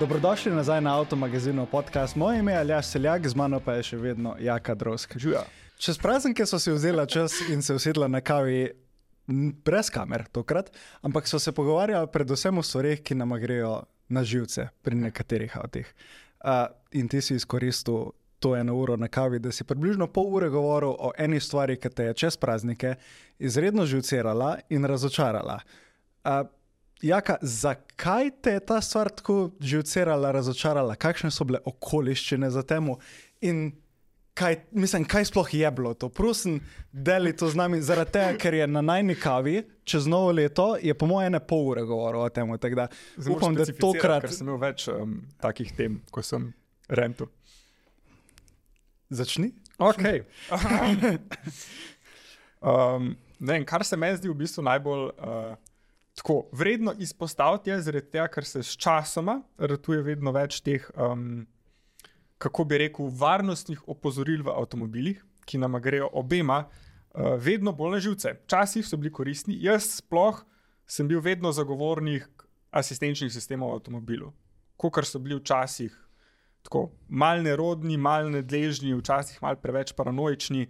Dobrodošli nazaj na Avtomagazinu podcast. Moje ime je Aljaš Seljak, z mano pa je še vedno Jaka Drosk. Žuja. Čez praznike so si vzela čas in se usedla na kavi, brez kamer tokrat, ampak so se pogovarjali predvsem o stvarih, ki nam grejo na živce pri nekaterih avtih. Uh, in ti si izkoristil to eno uro na kavi, da si približno pol ure govoril o eni stvari, ki te je čez praznike izredno živcerala in razočarala. Uh, Jaka, zakaj te je ta stvar tako živcerala, razočarala, kakšne so bile okoliščine za temu in kaj, mislim, kaj sploh je bilo to? Prosim, deli to z nami, zaradi tega, ker je na najni kavi čez novo leto, je po mojem ne pol ure govoril o tem. Upam, da tokrat Ker sem imel več um, takih tem, ko sem rentu. začni. Okay. um, ne kar se meni zdi v bistvu najbolj uh, tako vredno izpostaviti, je tega, ker se s časoma ratuje vedno več teh, um, kako bi rekel, varnostnih opozoril v avtomobilih, ki nam grejo obema uh, vedno bolj na živce. Včasih so bili koristni, jaz sploh sem bil vedno zagovornik asistenčnih sistemov v avtomobilu, kot so bili včasih tako mal nerodni, mal nedležni, včasih mal preveč paranoični.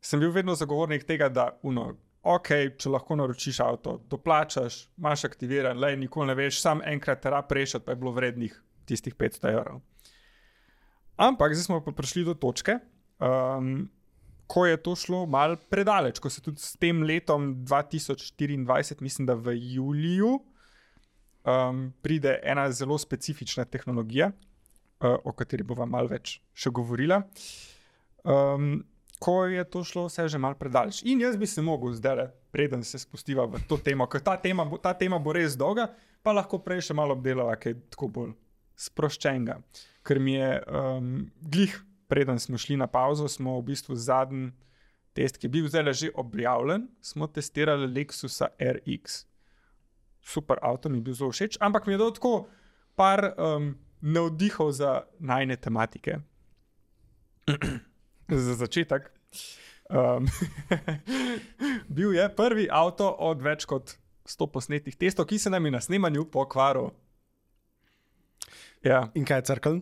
Sem bil vedno zagovornik tega, da uno, ok, če lahko naročiš avto, doplačaš, imaš aktiviran, le nikoli ne veš, sam enkrat te rab rešiti, pa je bilo vrednih tistih 500 evrov. Ampak zdaj smo pa prišli do točke, um, ko je to šlo mal predaleč, ko se tudi s tem letom 2024, mislim, da v juliju, um, pride ena zelo specifična tehnologija, uh, o kateri bova malo več še govorila. Um, ko je to šlo vse že malo predaleč. In jaz bi se mogel zdaj, preden se spustiva v to temo, ker ta tema, bo, ta tema bo res dolga, pa lahko prej še malo obdelava, kaj je tako bolj sproščenega. Ker mi je um, glih, preden smo šli na pauzo, smo v bistvu zadnji test, ki je bil zdaj že objavljen, smo testirali Lexusa RX. Super avto mi je bil zelo všeč, ampak mi je dal tako par um, navdihov za najne tematike. Za začetek. Um, bil je prvi avto od več kot 100 posnetih testov, ki se nam je na snemanju pokvaril. Ja, In kaj je crkl?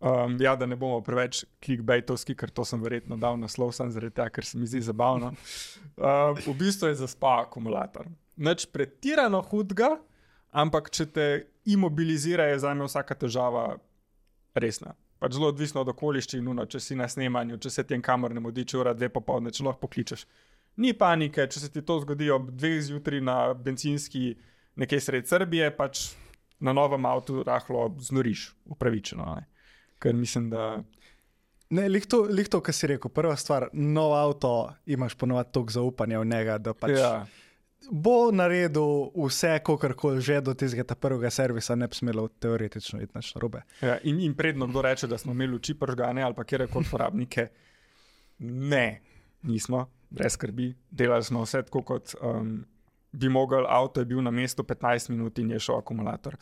um, ja, da ne bomo preveč clickbaitovski, ker to sem verjetno dal naslov, sem zaradi tega, ker se mi zdi zabavno. Uh, v bistvu je zaspal akumulator. Nič pretirano hudega, ampak če te imobilizira, je za me vsaka težava resna. Pač zelo odvisno od okoliščin, nuno, če si na snemanju, če se ti en kamor ne modi, če ura dve popoldne, če lahko pokličeš. Ni panike, če se ti to zgodi ob dveh zjutraj na benzinski nekje sred Srbije, pač na novem avtu rahlo znoriš, upravičeno. Ne? Ker mislim, da Ne, lih to, lih to, kar si rekel. Prva stvar, nov avto, imaš ponovadi toliko zaupanja v njega, da pač ja, bo naredil vse, kar koli že do tistega prvega servisa, ne bi smelo teoretično iti na robe. ja, in, in predno kdo reče, da smo imeli oči pržgane ali kjer koli uporabnike. Ne, nismo, brez skrbi. Delali smo vse tako, kot um, bi mogel. Avto je bil na mestu 15 minut in je šel akumulator.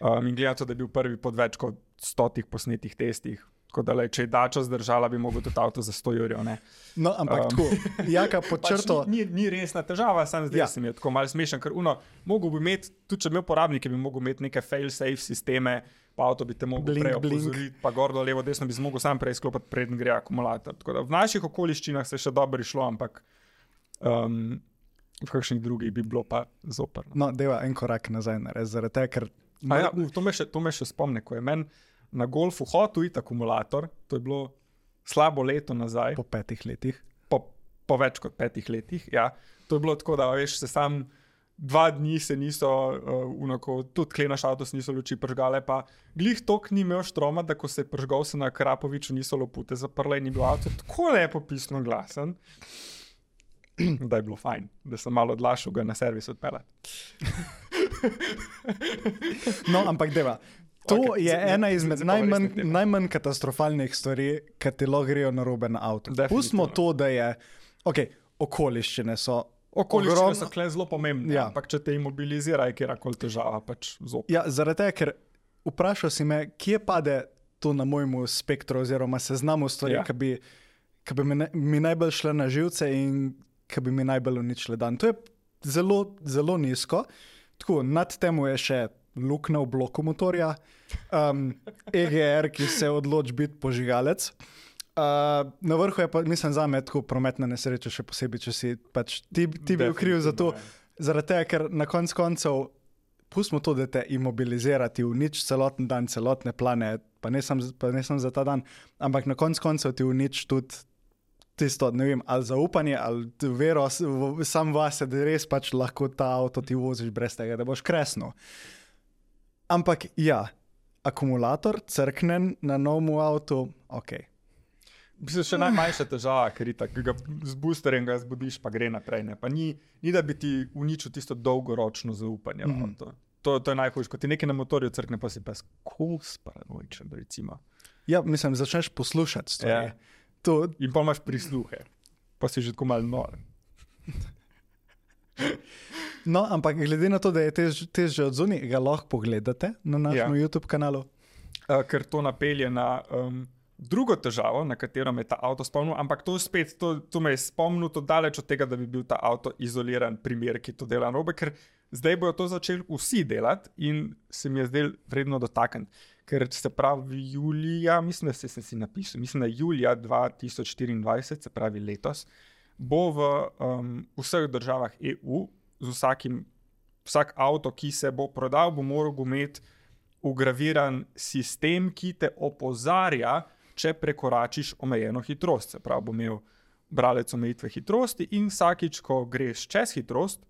Um, in gledate, da je bil prvi pod več kot stotih posnetih testih. Tako da, le, če je dača zdržala, bi mogel tudi avto za 100 jurjev. ne. No, ampak um, tako, jaka pod črto. Pač ni, ni, ni resna težava, sam zdaj Ja. sem je tako malce smešen, ker uno, mogo bi imeti, tudi če bi imel uporabnike, bi mogel imeti neke fail-safe sisteme, pa avto bi te mogel Blink, prej blink. opozoriti, pa gor dol, levo, desno bi se mogel sam prej sklopiti, preden gre akumulator. Tako da v naših okoliščinah se je še dobro išlo, ampak um, v kakšnih drugih bi bilo pa zoprno. No, deva en korak nazaj, nared, zaradi tega, ker. Ja, to, me še, to me še spomne, ko je meni na golfu hotel iti akumulator, to je bilo slabo leto nazaj. Po petih letih. po, po več kot petih letih. Ja. To je bilo tako, da veš, se sam dva dni se niso, uh, unako, tudi klenaš avto, se niso luči pržgale, pa glih tok ni imel štroma, da ko se je pržgal, se na Krapoviču niso lopute zaprle in je bil avto tako lepo pisno glasen. Da je bilo fajn, da sem malo odlašal ga na servis odpeljati. No, ampak deva. To okay, je zdaj- ena izmed pa najmanj, najmanj katastrofalnih stvari, ki ti lahko grejo na robe na. Definitivno. Pustimo to, da je. Okay, okoliščine so. Okoliščine ogromno- so kle zelo pomembne, Ja. ampak če te imobilizira, je kjerkoli težava, pač zop. Ja, zaradi tega, ker vprašal si me, kje pade to na mojemu spektru, oziroma seznamu stvari, Ja. ki bi, ki bi mi, ne, mi najbolj šle na živce in ki bi mi najbolj uničile dan. To je zelo, zelo nizko. Tako, nad temu je še luknja v bloku motorja, um, EGR, ki se odloči biti požigalec. Uh, na vrhu je pa, mislim, za me tako prometna nesreča, še posebej, če si pač ti, ti bil kriv za to. Zaradi tega, ker na koncu koncev, pustimo to, da te imobilizirati v nič celoten dan, celotne plane, pa ne samo za ta dan, ampak na koncu koncev ti v nič tudi tisto, ne vem, ali zaupanje, ali vero v, sam vase, da res pač lahko ta avto ti voziš brez tega, da boš kresno. Ampak ja, akumulator, crknen na novem avtu, ok. Mislim, še najmanjša težava, ker tako, ga z boosterjem ga zbudiš, pa gre naprej. Ni, ni, da bi ti uničil tisto dolgoročno zaupanje. Mm -hmm. to. To, to je najhujše, ko ti nekaj na motorju crkne, pa si pa skos paranoičen. Ja, mislim, začneš poslušati stvari. Ja. To... In pa imaš prisluhe, pa si že tako malo nor. No, ampak glede na to, da je te že od zunaj, ga lahko pogledate na našem ja. YouTube kanalu. Uh, ker to napelje na um, drugo težavo, na katero me je ta avto spomnil. Ampak to, spet, to, to me je spomnilo daleč od tega, da bi bil ta avto izoliran primer, ki to dela robe, ker zdaj bojo to začeli vsi delati in se mi je zdel vredno dotakniti ker se pravi julija, mislim, da se, se si napisal, mislim, da je julija 2024, se pravi letos, bo v um, vseh državah EU, z vsakim, vsak avto, ki se bo prodal, bo moral imeti ugraviran sistem, ki te opozarja, če prekoračiš omejeno hitrost. Se pravi, bo imel bralec omejitve hitrosti in vsakič, ko greš čez hitrost,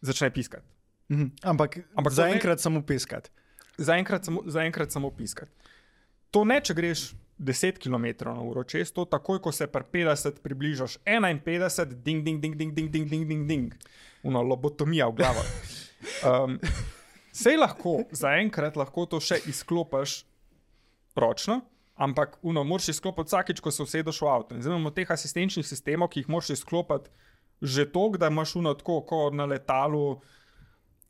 začne piskati. Mhm. Ampak, Ampak zaenkrat samo piskati zaenkrat samo, zaenkrat samo piskati. To ne, če greš 10 km/h, čez to, takoj ko se pri 50 približaš 51, ding, ding, ding, ding, ding, ding, ding, ding, ding. Uno, lobotomija v glavo. Um, Sej lahko, zaenkrat lahko to še izklopiš ročno, ampak uno, moraš izklopiti vsakeč, ko se usedeš v avto. Zdaj imamo teh asistenčnih sistemov, ki jih moraš izklopiti že toliko, da imaš uno tako, kot na letalu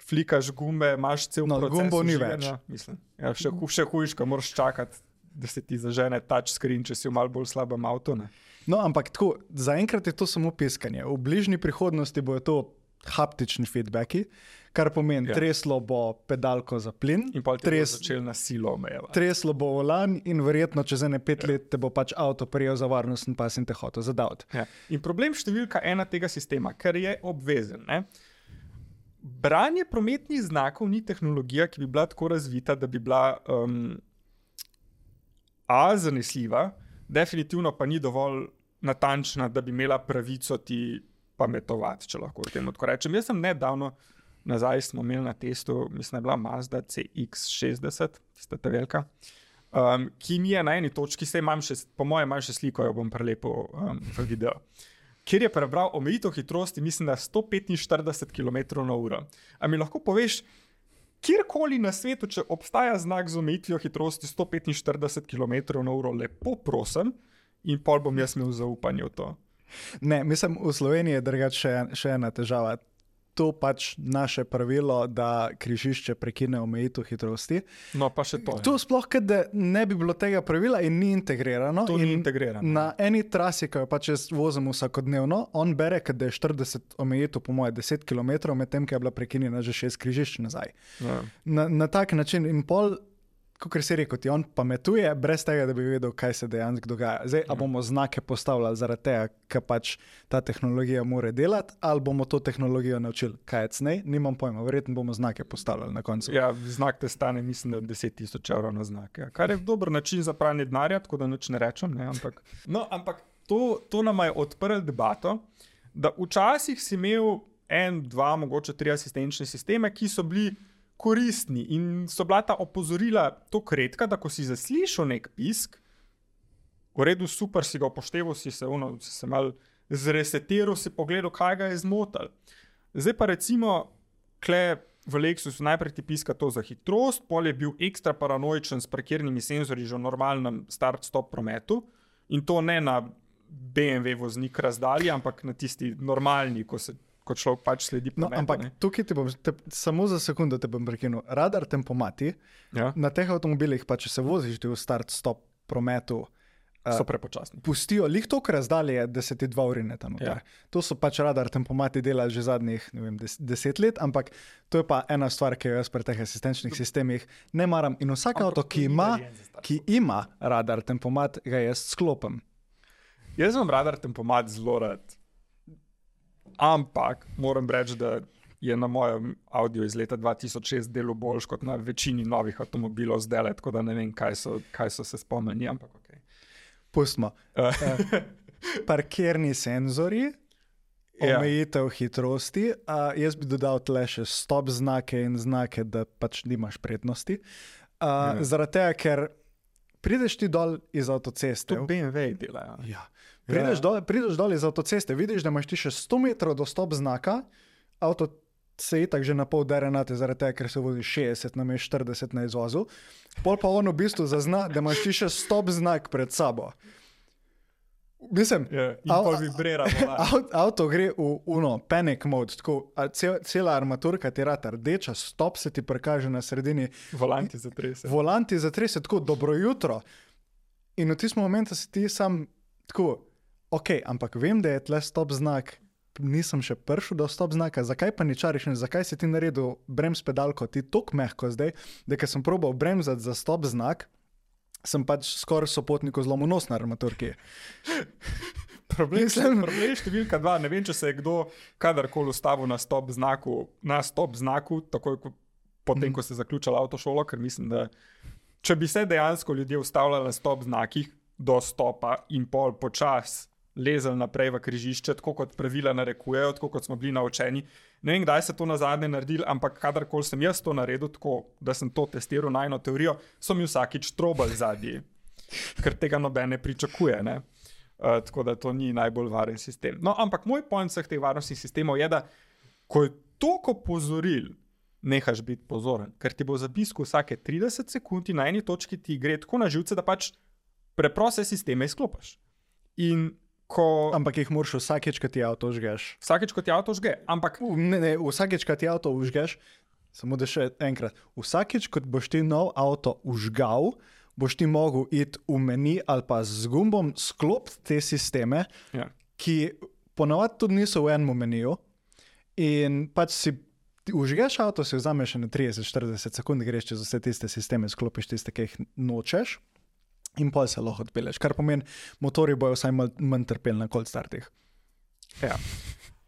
flikaš gumbe, imaš cel no, proces. Gumbo ni več. Ja, še še hujš, ko moraš čakati, da se ti zažene touchscreen, če si v malo bolj slabem avtu. Ne? No, ampak tako, zaenkrat je to samo piskanje. V bližnji prihodnosti bojo to haptični feedbacki, kar pomeni, ja. treslo bo pedalko za plin. In pa tres, začel na silo omejevati. Treslo bo volan in verjetno čez ene pet ja. let te bo pač avto prijel za varnost in pa si te hotel zadavati. Ja. In problem številka ena tega sistema, ker je obvezen. Ne? branje prometnih znakov ni tehnologija, ki bi bila tako razvita, da bi bila um, A, zanesljiva, definitivno pa ni dovolj natančna, da bi imela pravico ti pametovati, če lahko temu tako rečem. Jaz sem nedavno nazaj smo imeli na testu, mislim, da je bila Mazda CX60, tista ta velika. Um, ki mi je na eni točki, se imam še, po mojem, imam še sliko, jo bom prelepo um, v video kjer je prebral omejitev hitrosti, mislim, da 145 km/h. Ali mi lahko poveš, kjerkoli na svetu, če obstaja znak z omejitvijo hitrosti 145 km/h, lepo prosim, in pol bom jaz imel zaupanje v to. Ne, mislim, v Sloveniji je drugače še, še ena težava to pač naše pravilo, da križišče prekine omejitev hitrosti. No, pa še to. To sploh, da ne bi bilo tega pravila in ni integrirano. To ni integrirano. Na eni trasi, ki jo pač vozimo vsakodnevno, on bere, da je 40 omejitev, po mojem, 10 km, medtem ko je bila prekinjena že 6 križišč nazaj. Ja. Na, na tak način in pol kot se reče, ti on pametuje, brez tega, da bi vedel, kaj se dejansko dogaja. Zdaj, ali mhm. bomo znake postavljali zaradi tega, ker pač ta tehnologija mora delati, ali bomo to tehnologijo naučili, kaj je cnej, nimam pojma, verjetno bomo znake postavljali na koncu. Ja, znak te stane, mislim, da 10 tisoč evrov na znak. Ja. Kar je dober način za pranje denarja, tako da noč ne rečem. Ne, ampak no, ampak to, to nam je odprlo debato, da včasih si imel en, dva, mogoče tri asistenčne sisteme, ki so bili koristni. In so bila ta opozorila tako redka, da ko si zaslišal nek pisk, v redu, super si ga upošteval, si se, uno, si se mal zresetiral, si pogledal, kaj ga je zmotil. Zdaj pa recimo, kle. V Lexusu najprej ti piska to za hitrost, pol je bil ekstra paranoičen s parkirnimi senzorji že v normalnem start-stop prometu in to ne na BMW voznik razdalji, ampak na tisti normalni, ko se kot človek pač sledi. No, ampak ne? tukaj ti bom, te, samo za sekundo te bom prekinil. Radar tempomati ja. na teh avtomobilih, pa če se voziš v start-stop prometu, so prepočasni. pustijo lih toliko razdalje, da se ti dva urineta noter. Ja. Ja. To so pač radar tempomati delali že zadnjih ne vem, des, deset let, ampak to je pa ena stvar, ki jo jaz pri teh asistenčnih sistemih ne maram. In vsak Ampak avto, to ki ima, ki ima radar tempomat, ga jaz sklopim. Jaz sem radar tempomat zelo rad. Ampak moram reči, da je na mojem avdiu iz leta 2006 delo boljš kot na večini novih avtomobilov zdaj, le, tako da ne vem, kaj so, kaj so se spomnili. Ampak okay. Pustimo. uh, Parkirni senzori, Ja. omejitev hitrosti. A, jaz bi dodal tle še stop znake in znake, da pač nimaš prednosti. A, Ja. zaradi tega, ker prideš ti dol iz avtoceste. to BMW dela. Ja. Ja. Prideš, Ja. dol, prideš dol iz avtoceste, vidiš, da imaš ti še 100 metrov do stop znaka, avto se je tako že na pol derenate, zaradi tega, ker se vozi 60 na 40 na izvozu. Pol pa on v bistvu zazna, da imaš ti še stop znak pred sabo. Mislim, in Au- pa vibrira. Avto, avto gre v uno, panic mode, tako, cel, cela armaturka ti rata rdeča, stop se ti prikaže na sredini, Volanti za 30. volanti zatrese tako, dobro jutro. In v tistem momentu si ti sam tako, ok, ampak vem, da je tle stop znak, nisem še prišel do stop znaka, zakaj pa ničariš in zakaj si ti naredil brems pedalko, ti tako mehko zdaj, da ker sem probal bremzati za stop znak. Sem pač skoraj sopotniku zlomil nos na armaturki. Problem, Mislim- problem številka dva. Ne vem, če se je kdo kadarkoli ustavil na stop znaku, na stop znaku, takoj ko, potem, ko se je zaključila avtošola, ker mislim, da če bi se dejansko ljudje ustavljali na stop znakih do stopa in pol počas lezel naprej v križišče, tako kot pravila narekujejo, tako kot smo bili naučeni. Ne vem, kdaj se to na zadnje naredili, ampak kadarkoli sem jaz to naredil, tako da sem to testiral na eno teorijo, so mi vsakič trobali zadnji, ker tega noben ne pričakuje. Ne? Uh, tako da to ni najbolj varen sistem. No, ampak moj point vseh teh varnostnih sistemov je, da ko je toliko pozoril, nehaš biti pozoren, ker ti bo zapisko vsake 30 sekund na eni točki ti gre tako na živce, da pač preproste sisteme izklopiš. In ko Ampak jih moraš vsakeč, ko ti avto žgeš. vsakeč, ko ti avto žge, ampak Ne, ne, vsakeč, ko ti avto užgeš, samo da še enkrat. Vsakeč, ko boš ti nov avto užgal, boš ti mogel iti v meni ali pa z gumbom sklopiti te sisteme, ja. ki ponavadi tudi niso v enem meniju. In pač si užgeš avto, si vzameš na 30-40 sekund, greš čez vse tiste sisteme, sklopiš tiste, ki jih nočeš. In pol se lahko odpeleš, kar pomeni, motori bojo vsaj mal- manj trpeli na cold startih. Ja.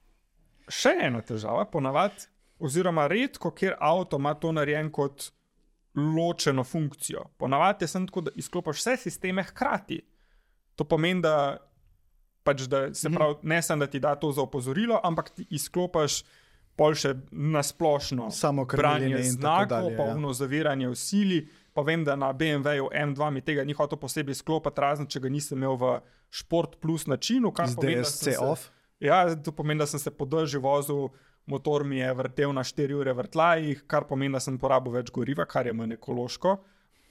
Še ena težava, ponavadi, oziroma redko, kjer avto ima to narejen kot ločeno funkcijo. Ponavadi je sem tako, da izklopiš vse sisteme hkrati. To pomeni, da, pač, da se pravi, ne samo da ti da to za opozorilo, ampak ti izklopiš pol še nasplošno Samo tako znakov, dalje, pa ja. zaviranje v sili. Pa vem, da na BMW-ju M2 mi tega ni hotel posebej sklopiti, razen če ga nisem imel v Sport Plus načinu, kar Z pomeni, da sem DSC se- off. Ja, to pomeni, da sem se podržal vozil, motor mi je vrtel na 4 ure vrtlajih, kar pomeni, da sem porabil več goriva, kar je manj ekološko.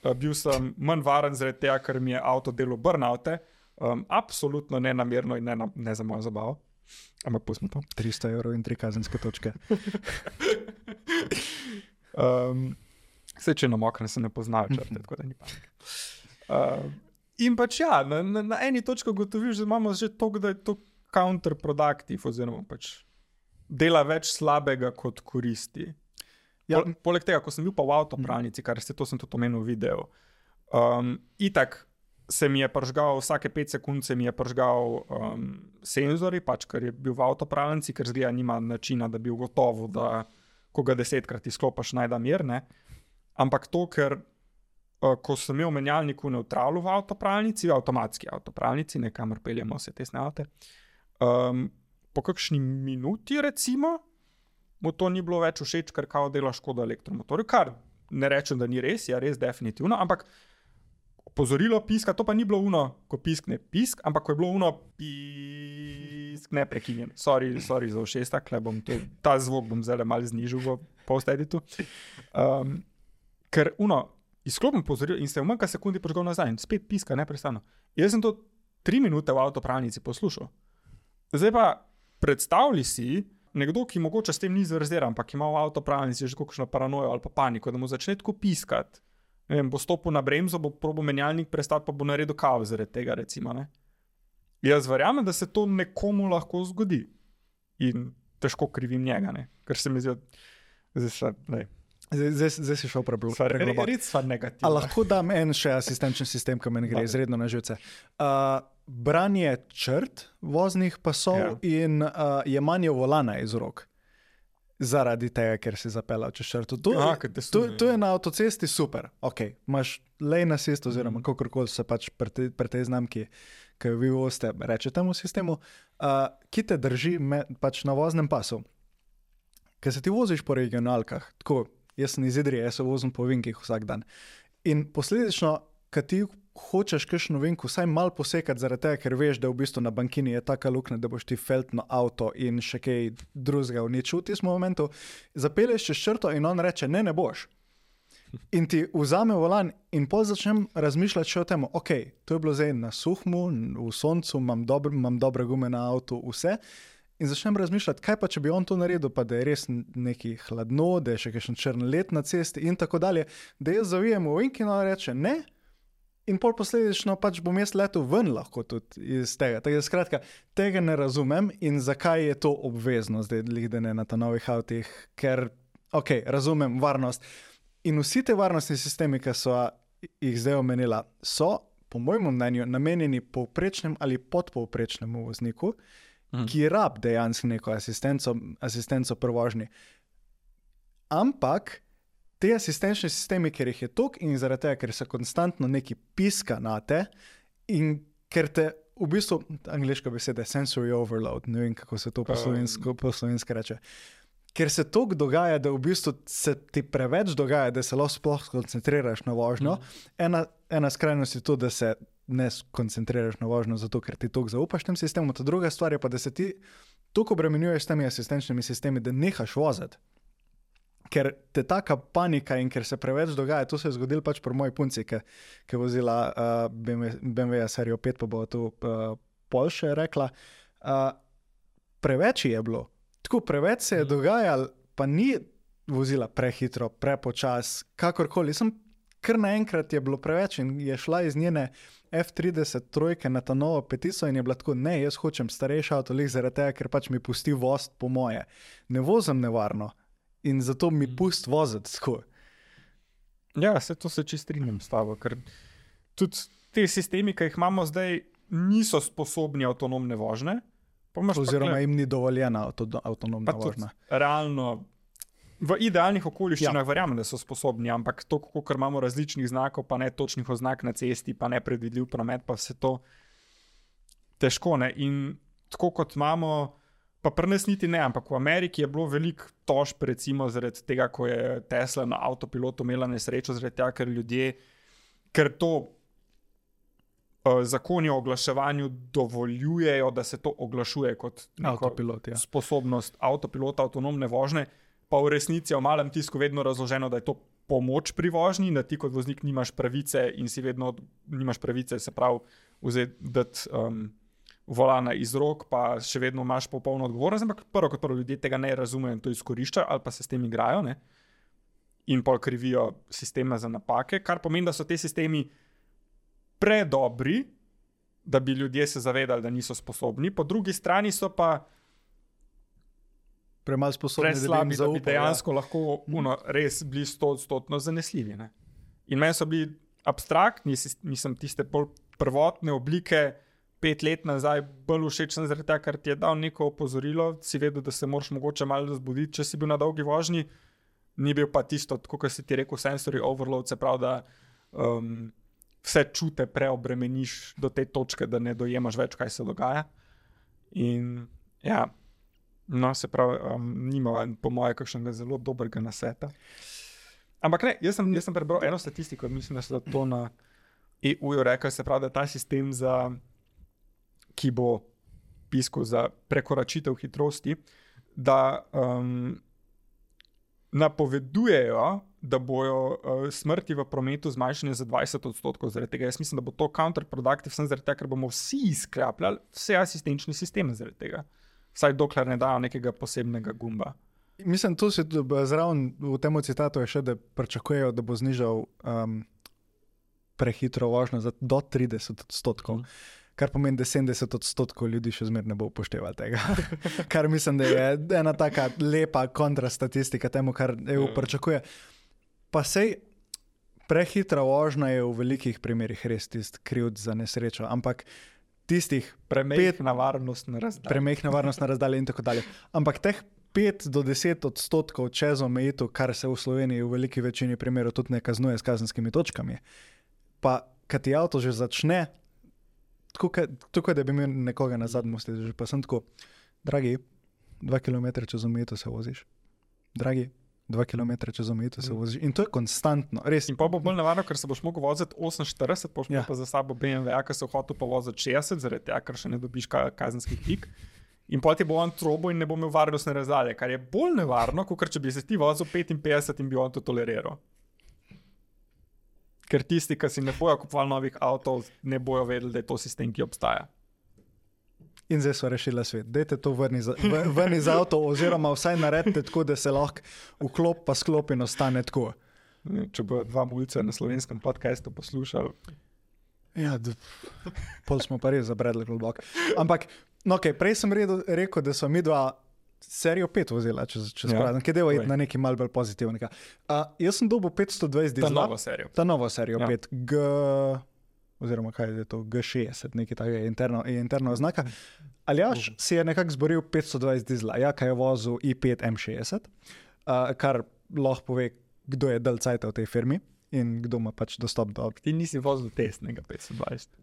Uh, bil sem manj varen zaradi tega, ker mi je avto delo burnoute, um, absolutno ne namerno in ne, na, ne za mojo zabavo. Ampak pustimo to. 300 evrov in tri kazenske točke. Um, Vse, če namokne, se ne poznajo črte, tako da ni panike. Uh, in pač ja, na, na, na eni točki ugotoviš, da imamo že to, da je to counterproductive, oziroma pač dela več slabega kot koristi. Ja. Pol, poleg tega, ko sem bil pa v avtopravnici, kar se to sem tudi omenil v videu, um, itak se mi je pržgal, vsake 5 sekund se mi je pržgal um, senzori, pač ker je bil v avtopravnici, ker zgleda nima načina, da bi ugotovil, da ko ga desetkrat izklopiš, najda mir. Ne? Ampak to, ker uh, ko sem imel menjalnik v neutralu v avtopravnici, v avtomatski avtopravnici, nekamor peljemo vse te snavte, um, po kakšni minuti, recimo, mu to ni bilo več všeč, ker kao dela škoda elektromotorju. Kar ne rečem, da ni res, je res definitivno, ampak opozorilo piska, to pa ni bilo uno, ko piskne pisk, ampak ko je bilo uno pisk, ne prekinjen. Sorry, sorry za všesta, kle bom to, ta zvok zdaj malo znižil v post-editu. Um, ker uno, izklopim pozoril in se v manjka sekundi požgal nazaj in spet piska neprestano. Jaz sem to tri minute v avtopravnici poslušal. Zdaj pa predstavljaj si, nekdo, ki mogoče s tem ni zverziran, ampak ima v avtopravnici že kakšno paranojo ali pa paniko, da mu začne tako piskati. ne vem, bo stopil na bremzo, bo probo menjalnik prestati, pa bo naredil kaos zaradi tega. Recimo, ne. Jaz verjamem, da se to nekomu lahko zgodi in težko krivim njega, ne. ker se mi zdi, da se zdaj. Zdaj, si šel prebrati. Re, res pa negativno. A lahko dam en še asistenčni sistem, ki meni gre Daj. izredno na živce. Uh, branje črt voznih pasov Ja. in uh, jemanje volana iz rok. Zaradi tega, ker si zapeljal čez črto. To, Aha, te to, to ja. je na avtocesti super. Okay. Imaš lane assist, oziroma mm. kako koli se pač pri te, pri tej znamki, ki jo vi vozite, reče temu sistemu, uh, ki te drži me, pač na voznem pasu. Ker se ti voziš po regionalkah, tako jaz sem iz Idrije, jaz se vozim po vinkih vsak dan. In posledično, kad ti hočeš kakšno vinko vsaj malo posekati, zaradi tega, ker veš, da v bistvu na bankini je taka luknja, da boš ti feltno avto in še kaj drugega uničil v tistem momentu, zapelješ čez črto in on reče: Ne, ne boš. In ti vzame volan, in pol začnem razmišljati še o tem, ok, to je bilo zdaj na suhmu, v soncu, imam, dobr, imam dobre gume na avtu, vse. In začnem razmišljati, kaj pa če bi on to naredil, pa da je res neki hladno, da je še kakšen črn let na cesti in tako dalje, da jaz zavijem v Wink in on reče ne. In pol posledično pač bom jaz letel ven lahko tudi iz tega. Tako da skratka, tega ne razumem in zakaj je to obvezno zdaj, da ne na ta novih avtih, ker, ok, razumem varnost. In vsi te varnostni sistemi, ki so jih zdaj omenila, so, po mojem mnenju, namenjeni povprečnemu ali podpovprečnemu vozniku, Mhm. ki rab dejansko neko asistenco, asistenco pri vožnji. Ampak te asistenčni sistemi, ker jih je toliko in zaradi tega, ker se konstantno neki piska na te in ker te v bistvu, angliška beseda je sensory overload, ne vem kako se to po slovensko, po slovensko reče. Ker se to dogaja, da v bistvu se ti preveč dogaja, da se lahko sploh koncentriraš na vožnjo. Ena, ena skrajnost je to, da se ne koncentriraš na vožnjo, zato ker ti toliko zaupaš tem sistemom. Ta druga stvar je pa, da se ti toliko obremenjuješ s temi asistenčnimi sistemi, da nehaš voziti. Ker te taka panika in ker se preveč dogaja, to se je zgodilo pač pri moji punci, ki je vozila uh, BMW, BMW serijo 5, pa bo to uh, Polše rekla. Uh, preveč je bilo, tako preveč se je dogajalo, pa ni vozila prehitro, prepočas, kakorkoli. Sem kar naenkrat je bilo preveč in je šla iz njene F30 trojke na ta novo petico in je bila tako, ne, jaz hočem starejši avto, lih zaradi tega, ker pač mi pusti voz po moje. Ne vozim nevarno in zato mi pusti voziti skozi. Ja, se to se čist strinjam s tabo, ker tudi ti sistemi, ki jih imamo zdaj, niso sposobni avtonomne vožnje. Pa pa Oziroma tule- jim ni dovoljena avto, avtonomna pa vožnja. realno. V idealnih okoliščinah Ja. ja. verjamem, da so sposobni, ampak to, kako imamo različnih znakov, pa ne točnih oznak na cesti, pa nepredvidljiv promet, pa vse to težko. Ne? In tako kot imamo, pa pri nas niti ne, ampak v Ameriki je bilo veliko tožb, recimo zaradi tega, ko je Tesla na avtopilotu imela nesrečo, zaradi tega, ker ljudje, ker to uh, zakoni o oglaševanju dovoljujejo, da se to oglašuje kot Avtopilot, ja. sposobnost avtopilota, avtonomne vožnje, pa v resnici je v malem tisku vedno razloženo, da je to pomoč pri vožnji, da ti kot voznik nimaš pravice in si vedno nimaš pravice, se pravi, vzeti um, volana iz rok, pa še vedno imaš popolno odgovornost. Ampak prvo kot prvo ljudje tega ne razumejo in to izkoriščajo ali pa se s tem igrajo. Ne? In pol krivijo sisteme za napake, kar pomeni, da so ti sistemi predobri, da bi ljudje se zavedali, da niso sposobni, po drugi strani so pa Premalo sposobni, da bi da bi zaupal. ja. dejansko lahko uno, res bili stotodstotno zanesljivi. Ne? In meni so bili abstraktni, mislim, tiste bolj prvotne oblike. Pet let nazaj bolj všeč sem zaradi tega, ker ti je dal neko opozorilo, si vedel, da se moraš mogoče malo zbuditi, če si bil na dolgi vožnji. Ni bil pa tisto, kot si ti rekel, sensory overload, se pravi, da um, vse čute preobremeniš do te točke, da ne dojemaš več, kaj se dogaja. In ja, no, se pravi, um, nima, po mojem, kakšnega zelo dobrega nasveta. Ampak ne, jaz sem, jaz sem prebral eno statistiko, mislim, da so to na EU-ju rekli, se pravi, da ta sistem, za, ki bo piskal za prekoračitev hitrosti, da um, napovedujejo, da bojo uh, smrti v prometu zmanjšane za 20 odstotkov. Zaradi tega jaz mislim, da bo to counterproductive, sem zaradi tega, ker bomo vsi izkrapljali vse asistenčne sisteme zaradi tega. Vsaj dokler ne dajo nekega posebnega gumba. Mislim, tu se tudi zraven v tem citatu je še, da pričakujejo, da bo znižal um, prehitro vožnjo za do 30 odstotkov. Mhm. Kar pomeni, da 70 odstotkov ljudi še zmeraj ne bo upoštevalo tega. kar mislim, da je ena taka lepa kontrastatistika temu, kar EU Ja. pričakuje. Pa sej prehitra vožnja je v velikih primerih res tisti krivd za nesrečo, ampak tistih Premehna varnostna razdalja. premehna varnostna razdalja in tako dalje. Ampak teh 5 do 10 odstotkov čez omejitev, kar se v Sloveniji v veliki večini primerov tudi ne kaznuje s kazenskimi točkami, pa kad ti avto že začne, tako da bi imel nekoga na zadnjem sedežu, pa sem tako, dragi, 2 km čez omejitev se voziš, dragi. 2 km čez omejitev se voziš in to je konstantno, res. In pa bo bolj nevarno, ker se boš mogel voziti 48, boš Ja. pa za sabo BMW, ki se hotel pa voziti 60, zaradi tega, ker še ne dobiš ka kazenskih pik. In pol ti bo on trobo in ne bo imel varnostne razdalje, kar je bolj nevarno, kot če bi se ti vozil 55 in bi on to toleriral. Ker tisti, ki si ne bojo kupovali novih avtomobilov, ne bojo vedeli, da je to sistem, ki obstaja. In zdaj so rešili svet. Dajte to ven iz, ven iz avto, oziroma vsaj naredite tako, da se lahko vklop pa sklop in ostane tako. Če bo dva mulca na slovenskem podkastu poslušali, Ja, pol smo pa res zabredli globoko. Ampak, no, okay, prej sem redo, rekel, da so mi dva serijo 5 vozila, če se Ja, sprašujem, ki povej. na neki mal bolj pozitivnega. Uh, jaz sem dobil 520 ta dizla, novo serijo. ta novo serijo Ja. 5, G, oziroma kaj je to, G60, nekaj takega je interno, je interna oznaka. Aljaš si je nekako zboril 520 dizla, ja, kaj je vozil i5 M60, uh, kar lahko pove, kdo je del cajta v tej firmi in kdo ima pač dostop do. Ti nisi vozil testnega 520.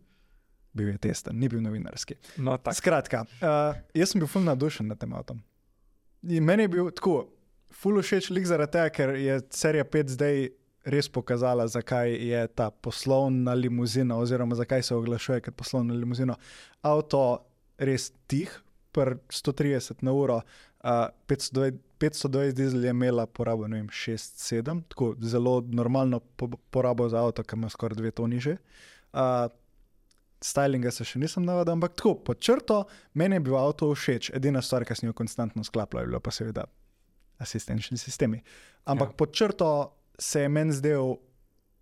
Bil je testen, ni bil novinarski. No. Skratka, uh, jaz sem bil fulno navdušen nad tem avtom. In meni je bil tako, fulno všeč lik zaradi tega, ker je serija 5 zdaj res pokazala, zakaj je ta poslovna limuzina, oziroma zakaj se oglašuje kot poslovna limuzina. Avto res tih, pr 130 na uro, uh, 520, 520 dizel je imela porabo 6-7, tako zelo normalno po, porabo za avto, ki ima skoraj dve toni že. Uh, stylinga se še nisem navadil, ampak tako, pod črto, meni je bil avto všeč. Edina stvar, ki sem jo konstantno sklapljal, je bilo pa seveda asistenčni sistemi. Ampak ja. pod črto se je meni zdel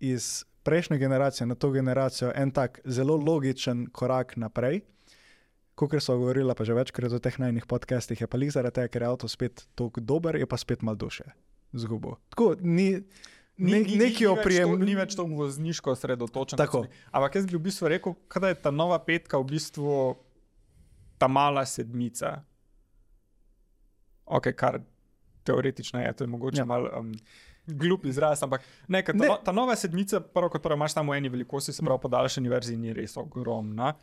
iz prejšnje generacije na to generacijo en tak zelo logičen korak naprej. Kot so govorila, pa že večkrat v teh najnih podcastih, je pa lih zaradi tega, ker je avto spet tako dober, je pa spet mal duše zgubo. Tako, ni, ne, neki oprijem. Ni več to vozniško osredotočen. Tako. Ampak jaz bi v bistvu rekel, da je ta nova petka v bistvu ta mala sedmica. Ok, kar teoretično je, to je mogoče ja. malo um, glup izraz, ampak ne, ta, Ne. no, ta nova sedmica, prvo kot prvo, imaš samo v eni velikosti, se pravi, podaljšani verziji ni res ogromna.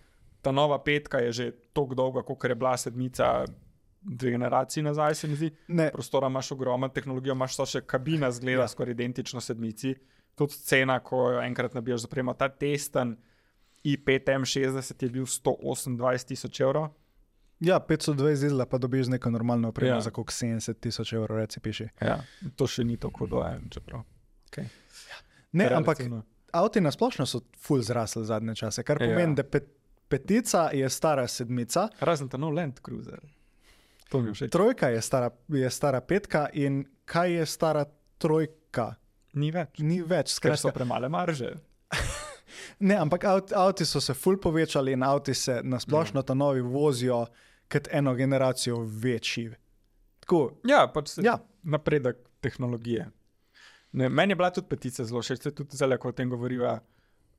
Ta nova petka je že tako dolga, kot je bila sedmica dve generaciji nazaj, se mi zdi Ne, prostora imaš ogromno, tehnologijo imaš, to še kabina zgleda ja. skoraj identično sedmici. Tudi cena, ko jo enkrat nabijaš za premo, ta testen i5 M60 je bil 128 tisoč evrov. Ja, 520 dizla pa dobiš neko normalno opremo ja. Ja. za koliko 70 tisoč evrov, reci piši. Ja, to še ni tako dojen, čeprav. Okay. Ne, ampak Relativno. avti na splošno so full zrasli zadnje čase, kar Ja. pomeni, da pet, petica je stara sedmica, Razen ta nov Land Cruiser. To mi je všeč. trojka je stara, je stara petka in kaj je stara trojka? Ni več. Ni več, Ker so skratka. premale marže. Ne, ampak avt, avti so se full povečali in avti se na splošno ta novi vozijo kot eno generacijo večji. Tako, Ja, pač se, Ja. napredek tehnologije. Ne, meni je bila tudi petica zelo všeč, tudi zdaj, ko o tem govoriva.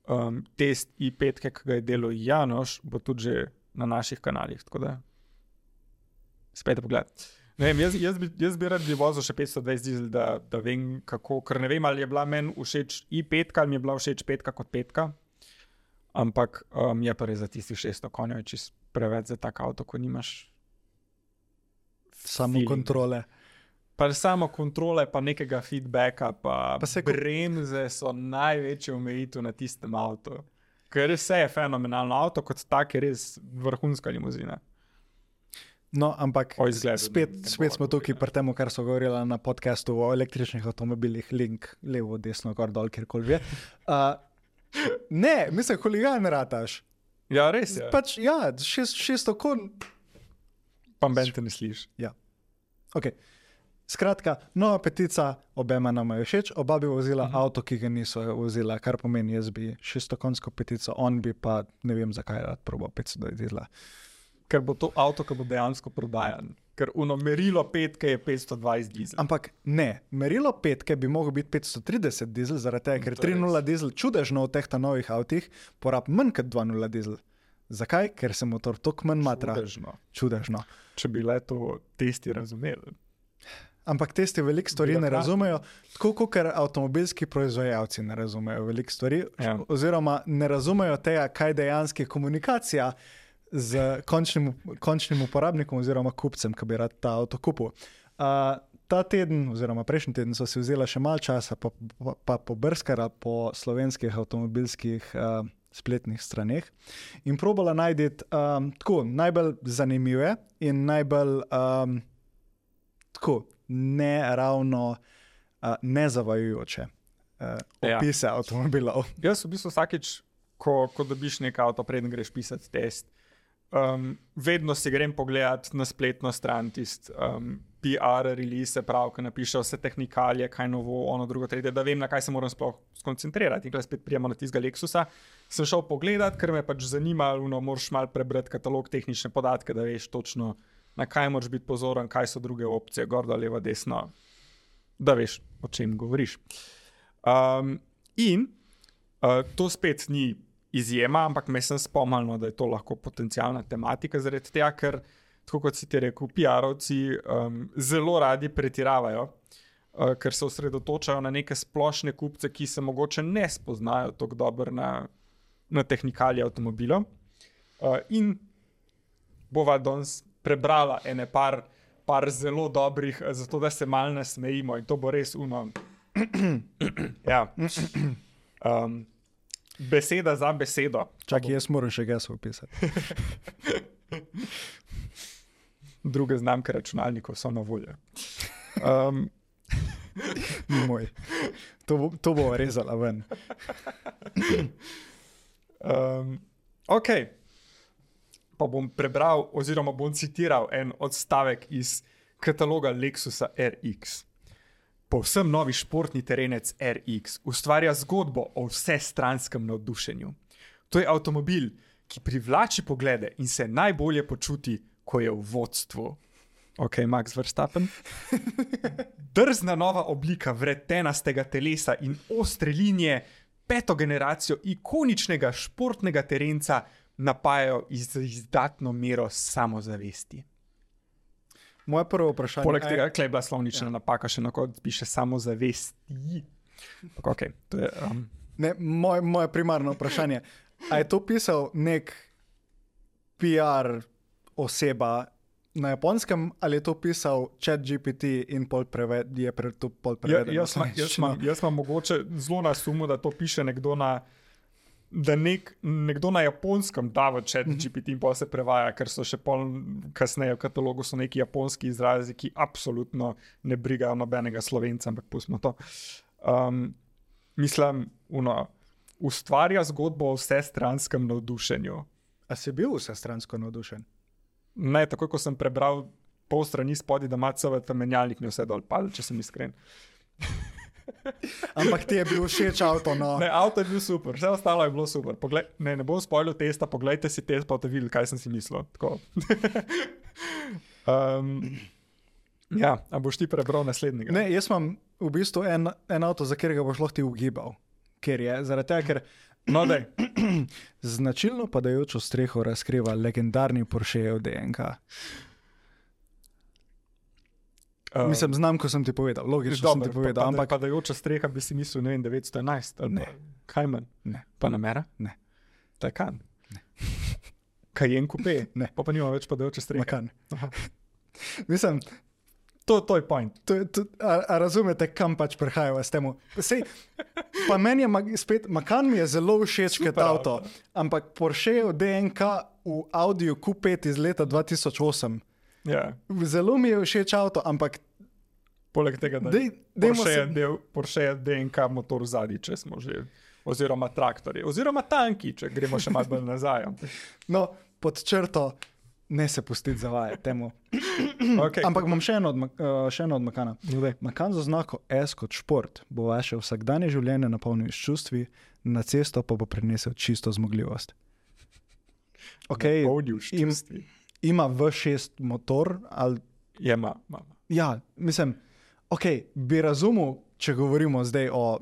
Um, test i5, ki ga je delal Janoš, bo tudi že na naših kanalih. Spet pogled. Ne vem, jaz, jaz, bi, jaz bi rad bi vozil še 520 dizel, da, da vem, kako. Ker ne vem, ali je bila meni všeč i5, ali mi je bila všeč petka kot petka. Ampak um, je pa res za tistih 600 konjev, če preveč za tak avto, ko nimaš samo Feeling. kontrole. Pa samo kontrole, pa nekega feedbacka, pa, Pa se se ko- bremze so največje omejitev na tistem avtu. Ker vse je fenomenalno, avto kot tak je res vrhunska limuzina. No, ampak izgledu spet, ne- ne spet smo tukaj pri tem, kar so govorili na podkastu o električnih avtomobilih, link levo, desno, gor dol, kjerkoli že. Uh, ne, mislim, huligan rataš. Ja, res je. Pa, Pač, ja, šest, šesto kon. pa ben te ne slišiš. Okay. Skratka, nova petica, obema nama je všeč, oba bi vozila uh -huh. avto, ki ga niso vozila, kar pomeni, jaz bi 600 konjsko petico, on bi pa ne vem, zakaj rad probal 500 dizla. Ker bo to avto, ki bo dejansko prodajan. Ker uno merilo petke je 520 dizel. Ampak ne, merilo petke bi lahko biti 530 dizel, zaradi tega, ker To je 3.0 dizel čudežno v teh novih avtih porabi manj kot 2.0 dizel. Zakaj? Ker se motor toliko manj matra. Čudežno. Čudežno. Če bi le to testi razumeli. Ampak testi veliko stvari ne razumejo, tako kot avtomobilski proizvajalci ne razumejo veliko stvari, Ja. oziroma ne razumejo tega, kaj dejansko je komunikacija z končnim, končnim uporabnikom oziroma kupcem, ki bi rad ta avto kupil. Uh, ta teden, oziroma prejšnji teden, so si vzela še malo časa, pa, pa, pa pobrskala po slovenskih avtomobilskih uh, spletnih straneh in probala najti um, tako najbolj zanimive in najbolj um, tako ne ravno uh, nezavajajoče uh, Ja. opise avtomobilov. Jaz v bistvu vsakeč, ko, ko dobiš nekaj avto, preden greš pisati test, um, vedno si grem pogledat na spletno stran tisti um, PR, release, prav, ki napiše vse tehnikalije, kaj novo, ono, drugo, tretje, da vem, na kaj se moram sploh skoncentrirati. In ko spet prijemo na tistega Lexusa, sem šel pogledat, ker me pač zanima, no, moraš mal prebrati katalog tehnične podatke, da veš točno, na kaj moraš biti pozoren, kaj so druge opcije, gor, dol, levo, desno, da veš, o čem govoriš. Um, in uh, to spet ni izjema, ampak me sem spomnil, no, da je to lahko potencijalna tematika, zaradi tega, ker, tako kot si ti rekel, PR-ovci um, zelo radi pretiravajo, uh, ker se osredotočajo na neke splošne kupce, ki se mogoče ne spoznajo tako dobro na, na tehnikalije avtomobilov. Uh, in bova danes prebrala ene par, par zelo dobrih, eh, zato da se mal nasmejimo in to bo res uno. ja. um, beseda za besedo. Čakaj, jaz moram še gas opisati. Druge znamke računalnikov so na voljo. Um, Ni moj. To, bo- to bo rezala ven. um, ok, pa bom prebral, oziroma bom citiral en odstavek iz kataloga Lexusa RX. Povsem novi športni terenec RX ustvarja zgodbo o vsestranskem navdušenju. To je avtomobil, ki privlači poglede in se najbolje počuti, ko je v vodstvu. Ok, Max Verstappen. Drzna nova oblika vretenastega telesa in ostre linije, peto generacijo ikoničnega športnega terenca napajajo z izdatno mero samozavesti. Moje prvo vprašanje Poleg a je- tega, klej je bila slovnična ja. napaka, še na koncu piše samozavesti. Ampak Okay, to je, um, Ne, moje, moje primarno vprašanje je: je to pisal nek PR oseba na japonskem, ali je to pisal chat GPT in pol preved, je pre, to pol ja, prevedeno? jaz, imam- jaz, imam- jaz imam mogoče zelo na sumu, da to piše nekdo na. Da nek, nekdo na japonskem da v chat GPT in pa se prevaja, ker so še pol kasneje v katalogu so neki japonski izrazi, ki absolutno ne brigajo nobenega slovenca, ampak pustimo to. Um, mislim, uno, ustvarja zgodbo o vsestranskem navdušenju. A si bil vsestransko navdušen? Ne, takoj ko sem prebral pol strani spodaj, da ima CV menjalnik, mi vse dol padlo, če sem iskren. Ampak ti je bil všeč avto, no. Ne, avto je bil super, vse ostalo je bilo super. Poglej, ne, ne bom spoilil testa, poglejte si test, pa boste videli, kaj sem si mislil. Um, ja, a boš ti prebral naslednjega? Ne, jaz imam v bistvu en, en avto, za katerega boš lahko ti ugibal. Ker je, zaradi tega, ker No, značilno padajočo streho razkriva legendarni Porschejev DNK. Uh, Mislim, znam, ko sem ti povedal, logično dobro, sem ti povedal, pa, ampak Padajoča streha bi si mislil, ne vem, 911 ali Ne. pa kaj manj. Ne. Pa namera? Ne. Tajkan. Kajen kupe. Ne. Pa pa nima več padajoče strehe. Makan. Aha. Mislim, To, to je point. to, je- to, a, a razumete, kam pač prihajamo s tem? Pa meni je mag- spet, Makan mi je zelo všeč kot Super avto, avto. ampak Porschejev DNK v Audiju Q5 iz leta 2008. Ja. Zelo mi je všeč avto, ampak Poleg tega, da dej, Porsche se, del, Porsche je DNK motor zadnji, če smo že. Oziroma traktorji, oziroma tanki, če gremo še malo nazaj. no, pod črto, ne se pustiti zavajati temu. Okay. Ampak imam še eno od, uh, še eno od Makana. Daj. Makan za znako S kot šport bo vaše vsakdanje življenje napolnil s čustvi, na cesto pa bo prinesel čisto zmogljivost. Okay, im- ima V6 motor, ali Je, ima, ima. ja, mislim, okay, bi razumel, če govorimo zdaj o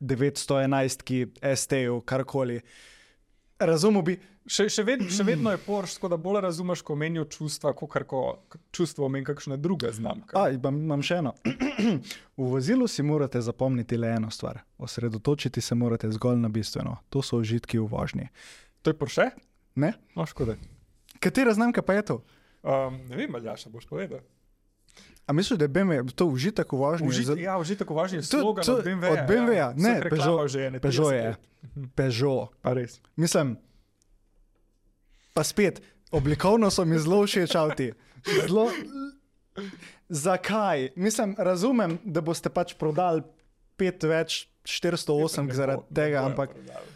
911, ki ST-ju, karkoli. Razumel bi, Še, še, ved, še vedno je Porsche, tako da bolj razumeš, ko menijo čustva, kot kar ko čustvo meni kakšna druga znamka. A, imam, imam še eno. v vozilu si morate zapomniti le eno stvar. Osredotočiti se morate zgolj na bistveno. To so užitki v vožnji. To je Porsche? Ne? No, škoda. Katera znamka pa je to? Um, ne vem, ali še boš povedal. A misliš, da je BMW to užitek v vožnji? Užit, ja, užitek v važni To- slogan to- od BMW. od BMW-ja, ne, Peugeot- že je, ne, Peugeot 30 je. Peugeot. Pa res. Mislim, pa spet, oblikovno so mi zelo všeč avti. Zelo. Zakaj? Mislim, razumem, da boste pač prodali pet več 408 Ne zaradi ne tega, bojo ampak, prodali.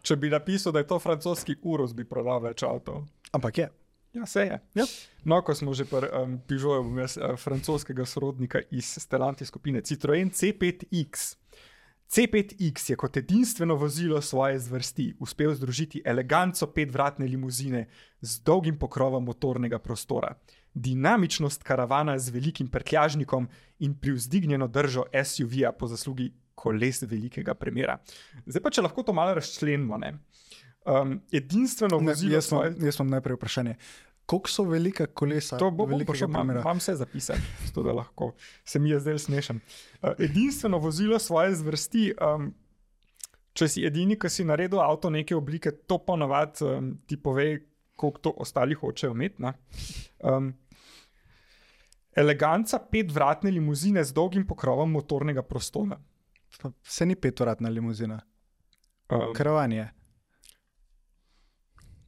Če bi napisal, da je to francoski urus, bi prodal več avtov. ampak je. Ja, se je. Ja. No, ko smo že pri um, Pižoju, bom jaz uh, francoskega sorodnika iz Stellantis skupine Citroen C5X. C5X je kot edinstveno vozilo svoje zvrsti uspel združiti eleganco petvratne limuzine z dolgim pokrovom motornega prostora, dinamičnost karavana z velikim prtljažnikom in privzdignjeno držo SUV-ja po zaslugi koles velikega premjera. Zdaj pa, če lahko to malo razčlenimo. ne. Um, edinstveno Ne, vozilo jaz, svoje imam, jaz imam najprej vprašanje. Koliko so velika kolesa? To bo veliko, imam, premera? imam vse zapisano, zato da lahko se mi je zdaj smešen. Uh, edinstveno vozilo svoje zvrsti. Um, če si edini, ki si naredil avto neke oblike, to ponavadi um, ti pove, koliko to ostali hočejo imeti. ne. Um, eleganca petvratne limuzine z dolgim pokrovom motornega prostora. Se ni petvratna limuzina, Um, karavan je.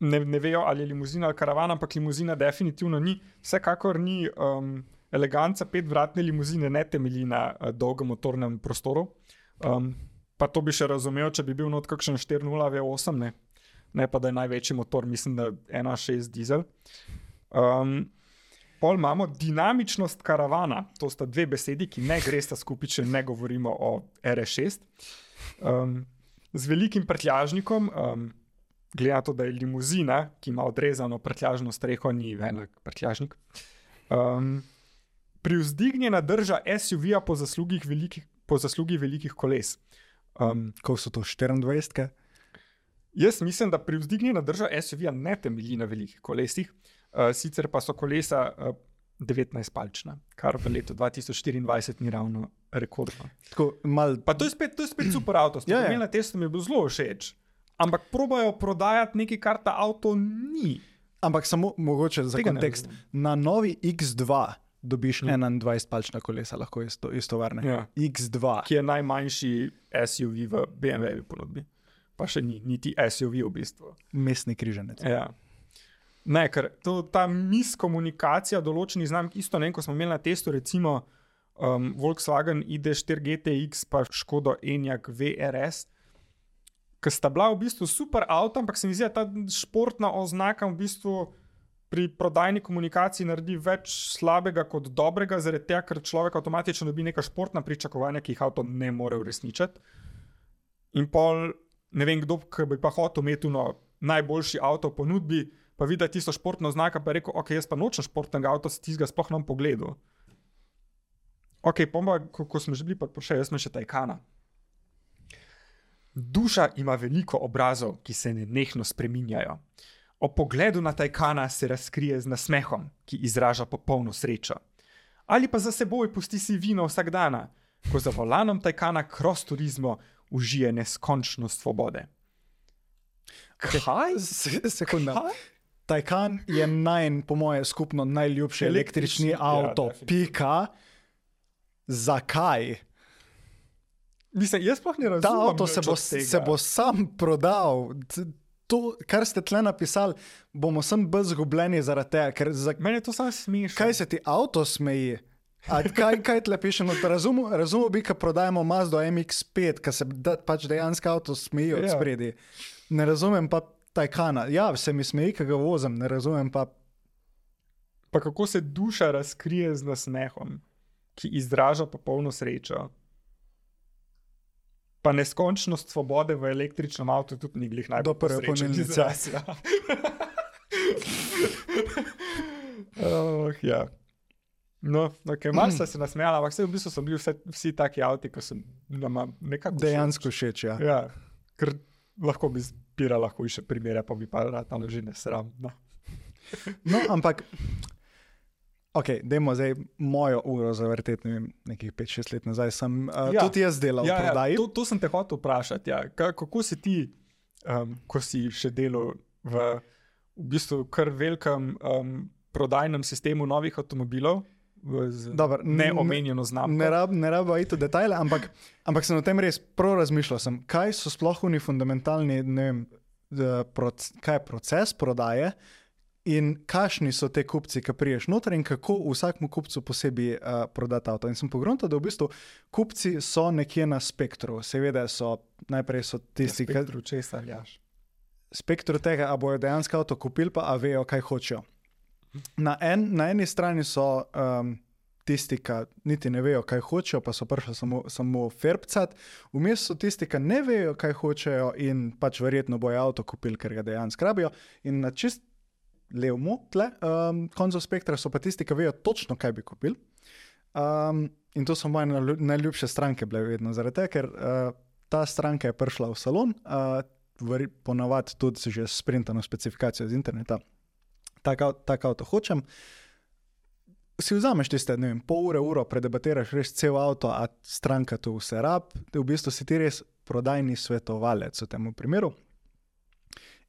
Ne, ne vejo, ali je limuzina ali karavan, ampak limuzina definitivno ni. Vsekakor ni um, eleganca petvratne limuzine, ne temelji na uh, dolgem motornem prostoru. Um, pa to bi še razumel, če bi bil not kakšen 4.0 V8, ne? ne pa da je največji motor, mislim, da 1.6 dizel. Um, Pol imamo dinamičnost karavana, to sta dve besedi, ki ne gresta skupaj, če ne govorimo o RS6. Um, z velikim prtljažnikom, um, glede na to, da je limuzina, ki ima odrezano prtljažno streho, ni velik prtljažnik. Um, Privzdignjena drža SUV-ja po, velikih- po zaslugi velikih koles. Um, Ko so to 24? Jaz mislim, da privzdignjena drža SUV-ja ne temelji na velikih kolesih, uh, sicer pa so kolesa uh, 19-palčna, kar v letu 2024 ni ravno rekordno. Tako mal, Pa to je spet, to je spet super avto, ja, ja. na testu mi je bilo zelo všeč. Ampak probajo prodajati nekaj, kar ta avto ni. ampak samo mogoče za Tega kontekst. Na novi X2 dobiš 21-palčna kolesa, lahko isto, istovarne. Ja. X2. Ki je najmanjši SUV v BMW-ju ponudbi. Pa še ni, niti SUV v bistvu. Mestni križanec. Ja. Ne, ker to, ta miskomunikacija določenih znamk, isto ne, ko smo imeli na testu, recimo um, Volkswagen ID4 GTX, pa Škodo Enjak VRS, ki sta bila v bistvu super avto, ampak se mi zdi, da ta športna oznaka v bistvu pri prodajni komunikaciji naredi več slabega kot dobrega, zaradi tega, ker človek avtomatično dobi neka športna pričakovanja, ki jih avto ne more uresničiti. In pol, ne vem, kdo bi pa hotel imeti no, najboljši avto v ponudbi, pa vidi tisto športno znako, pa rekel, ok, jaz pa nočem športnega avta, si ga sploh nam pogledal. Ok, pomba, ko, ko smo že bili pa še, jaz sem še Tajkana. Duša ima veliko obrazov, ki se nenehno spreminjajo. O pogledu na Tajkana se razkrije z nasmehom, ki izraža popolno srečo. Ali pa za seboj pusti si vino vsak dan, ko za volanom Tajkana cross turizmo užije neskončnost svobode. Kaj? Se- Sekunda. Kaj? Tajkan je naj, po moje, skupno najljubši električni, Električni, ja, avto. definitivno. Pika. Zakaj? Mislim, jaz sploh ne razumem. Ta avto se bo, se bo sam prodal. To, kar ste tle napisali, bomo sem bolj zgubljeni zaradi tega. ker Za, Meni je to samo smešno. kaj se ti avto smeji? A kaj, kaj tle piše? No, razumel, razumel bi, ko prodajemo Mazdo MX5, ki se da, pač dejansko avto smeji od Ja. spredi. Ne razumem pa Tajkana. Ja, se mi smeji, ki ga vozim, ne razumem pa. Pa kako se duša razkrije z nasmehom, ki izraža popolno srečo. Pa neskončnost svobode v električnem avtu tudi ni glih najbolj Do prve izraz, Ja. oh, ja. No, okay, malo sem se nasmejala, ampak v bistvu so bili vse, vsi taki avti, ki so nama nekako všeč. Dejansko všeč. Ja. Ja, ker lahko bi zbirala hujše primere, pa bi pa rad tam že ne sram. No. No, ampak, ok, dajmo zdaj mojo uro zavrteti, ne vem, nekih 5-6 let nazaj. Sem uh, Ja. ja. tudi jaz delal Ja, v ja, prodaji. to, to sem te hotel vprašati. Ja. Ka- Kako si ti, um, ko si še delal v, v bistvu kar velikem um, prodajnem sistemu novih avtomobilov, Dobar, ne- neomenjeno znamko? Ne, rab, ne rabo iti v detajle, ampak, ampak sem o tem res prav razmišljal, sem, kaj so sploh oni fundamentalni, ne vem, proc, kaj je proces prodaje in kakšni so te kupci, ki priješ noter in kako vsakmu kupcu posebej uh, prodati avto. In sem pogruntal, da v bistvu kupci so nekje na spektru. Seveda so najprej so tisti, ki Spektru česa, jaš. spektru tega, a bojo dejansko avto kupili, pa a vejo, kaj hočejo. Na, en, na eni strani so um, tisti, ki niti ne vejo, kaj hočejo, pa so prišli samo, samo ferbcat, vmes so tisti, ki ne vejo, kaj hočejo in pač verjetno bojo avto kupili, ker ga dejansko rabijo. In na čist levmu, tle, um, koncu spektra so pa tisti, ki vejo točno, kaj bi kupili. Um, in to so moje najlju- najljubše stranke bile vedno, zaradi tega, ker uh, ta stranka je prišla v salon, uh, ponavadi tudi že sprintano specifikacijo z interneta. Tak, av- tak avto hočem. Si vzameš tiste, ne vem, pol ure, uro, predebatiraš res cel avto, a stranka to vse rab, v bistvu si ti res prodajni svetovalec v tem primeru.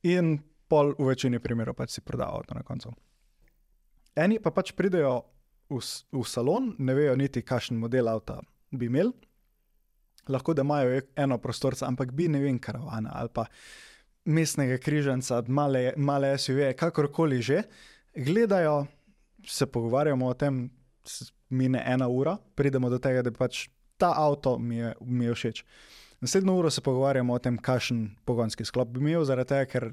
In pol v večini primerov pač si prodal avto na koncu. Eni pa pač pridejo v, v salon, ne vejo niti, kakšen model avta bi imeli. Lahko da imajo eno prostorca, ampak bi ne vem, karavana ali pa mestnega križanca, male, male SUV, kakorkoli že, gledajo, se pogovarjamo o tem, mine ena ura, pridemo do tega, da pač ta avto mi je, mi je všeč. Naslednjo uro se pogovarjamo o tem, kakšen pogonski sklop bi imel, zaradi tega, ker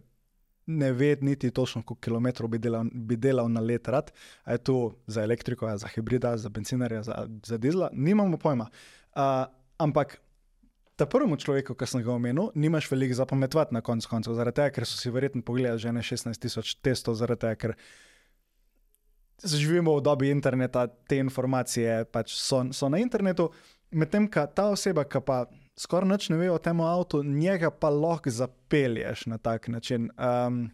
ne ve niti točno, koliko kilometrov bi delal, bi delal na let rad. A je to za elektriko, za hibrida, za bencinarja, za, za dizla, nimamo pojma. Uh, ampak ta prvemu človeku, ki sem ga omenil, nimaš veliko zapametovati na koncu koncev, zaradi tega, ker so si verjetno pogledali že ne 16 tisoč testov, zaradi tega, ker živimo v dobi interneta, te informacije pač so, so na internetu, medtem ko ta oseba, ki pa skoraj nič ne ve o tem avtu, njega pa lahko zapelješ na tak način. Um,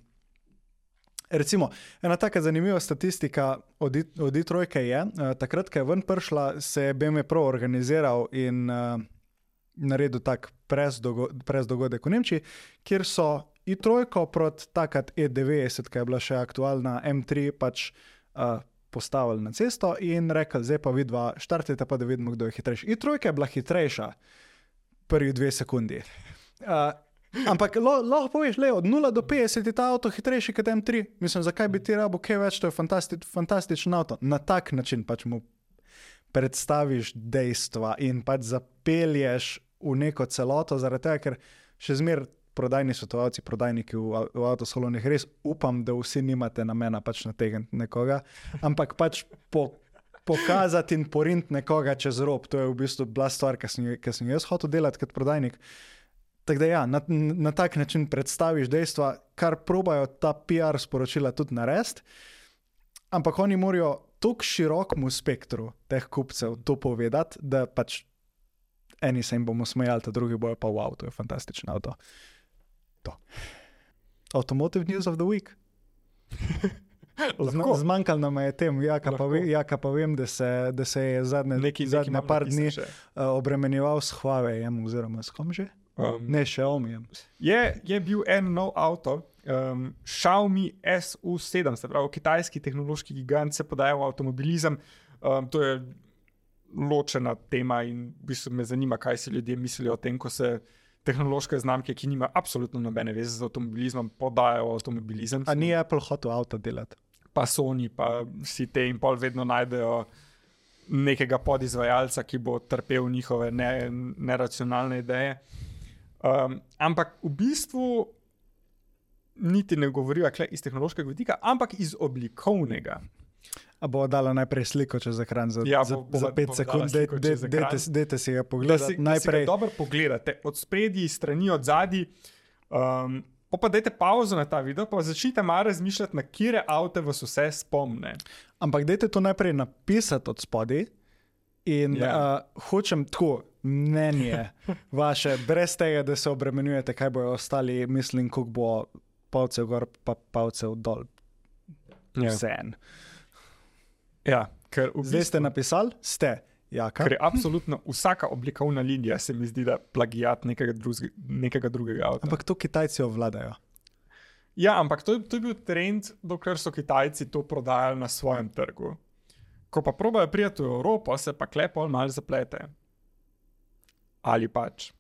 Recimo, ena taka zanimiva statistika od, od Detroita je, uh, takrat, ko je ven prišla, se je BMW Pro organiziral in uh, naredil tak pres dogo- pres dogodek v Nemčiji, kjer so i3 proti takrat E90, ki je bila še aktualna M3, pač uh, postavili na cesto in rekli, zdaj pa vidva, štartite pa da vidimo, kdo je hitrejši. I3 je bila hitrejša prvi dve sekundi. Uh, ampak lahko poveš, le od 0 do 50 je ta avto hitrejši kot M3. Mislim, zakaj bi ti rabo kaj več, to je fantastič, fantastičen avto. Na tak način pač mu predstaviš dejstva in pač zapelješ v neko celoto, zaradi tega, ker še zmeraj prodajni svetovalci, prodajniki v, v avtosalonih, res upam, da vsi nimate namena pač nategniti nekoga, ampak pač po. Pokazati in porint nekoga čez rob, to je v bistvu bila stvar, ki sem, jo- jaz hotel delati kot prodajnik. Tako da, ja, na, na tak način predstaviš dejstva, kar probajo ta PR sporočila tudi narediti, ampak oni morajo tako širokemu spektru teh kupcev to povedati, da pač eni se jim bomo smejali, ta drugi bojo pa wow, to je fantastično avto. To. Automotive News of the Week. Zna, zmanjkalo nam je tem, jaka pa, Lahko. ve, jaka pa vem, da se, da se je zadnje, Neki, zadnje neki par dni Še. uh, obremenjeval s Huaweijem, oziroma s kom že? Um, Ne, še Omijem. je, je bil en nov avto, um, Xiaomi SU7, se pravi kitajski tehnološki gigant, se podaja v avtomobilizem. Um, to je ločena tema in v bistvu me zanima, kaj si ljudje mislijo o tem, ko se tehnološke znamke, ki nima absolutno nobene veze z avtomobilizmom, podajajo v avtomobilizem. A ni Apple hotel avto delati? Pa Sony, pa vsi te in pol vedno najdejo nekega podizvajalca, ki bo trpel njihove ne, neracionalne ideje. Um, ampak v bistvu niti ne govorijo iz tehnološkega vidika, ampak iz oblikovnega. A bo dala najprej sliko čez ekran za, Ja, za, bo- bo- za pet dala sekund, čez dej- ekran. dejte, dejte si ga Da pogledati. si, Najprej, da si ga dobro pogledate, od spredi, strani, od zadaj. Um, pa pa dajte pauzo na ta video, pa začnite malo razmišljati, na kire avte vas vse spomne. ampak dajte to najprej napisati od spodaj. In Ja. yeah. uh, hočem tako mnenje vaše, brez tega, da se obremenjujete, kaj bojo ostali, mislim, koliko bo palcev gor, pa palcev dol. Ja. Vse en. Ja, ker v Zdaj ste bistvu- napisali, ste. Ja, Ker je absolutno vsaka oblikovna linija, se mi zdi, da plagijat nekega, druzge, nekega drugega avta. Ampak to Kitajci obvladajo. Ja, ampak to, je- to je bil trend, dokler so Kitajci to prodajali na svojem trgu. Ko pa probajo priti v Evropo, se pa klepo malo zaplete. Ali pač.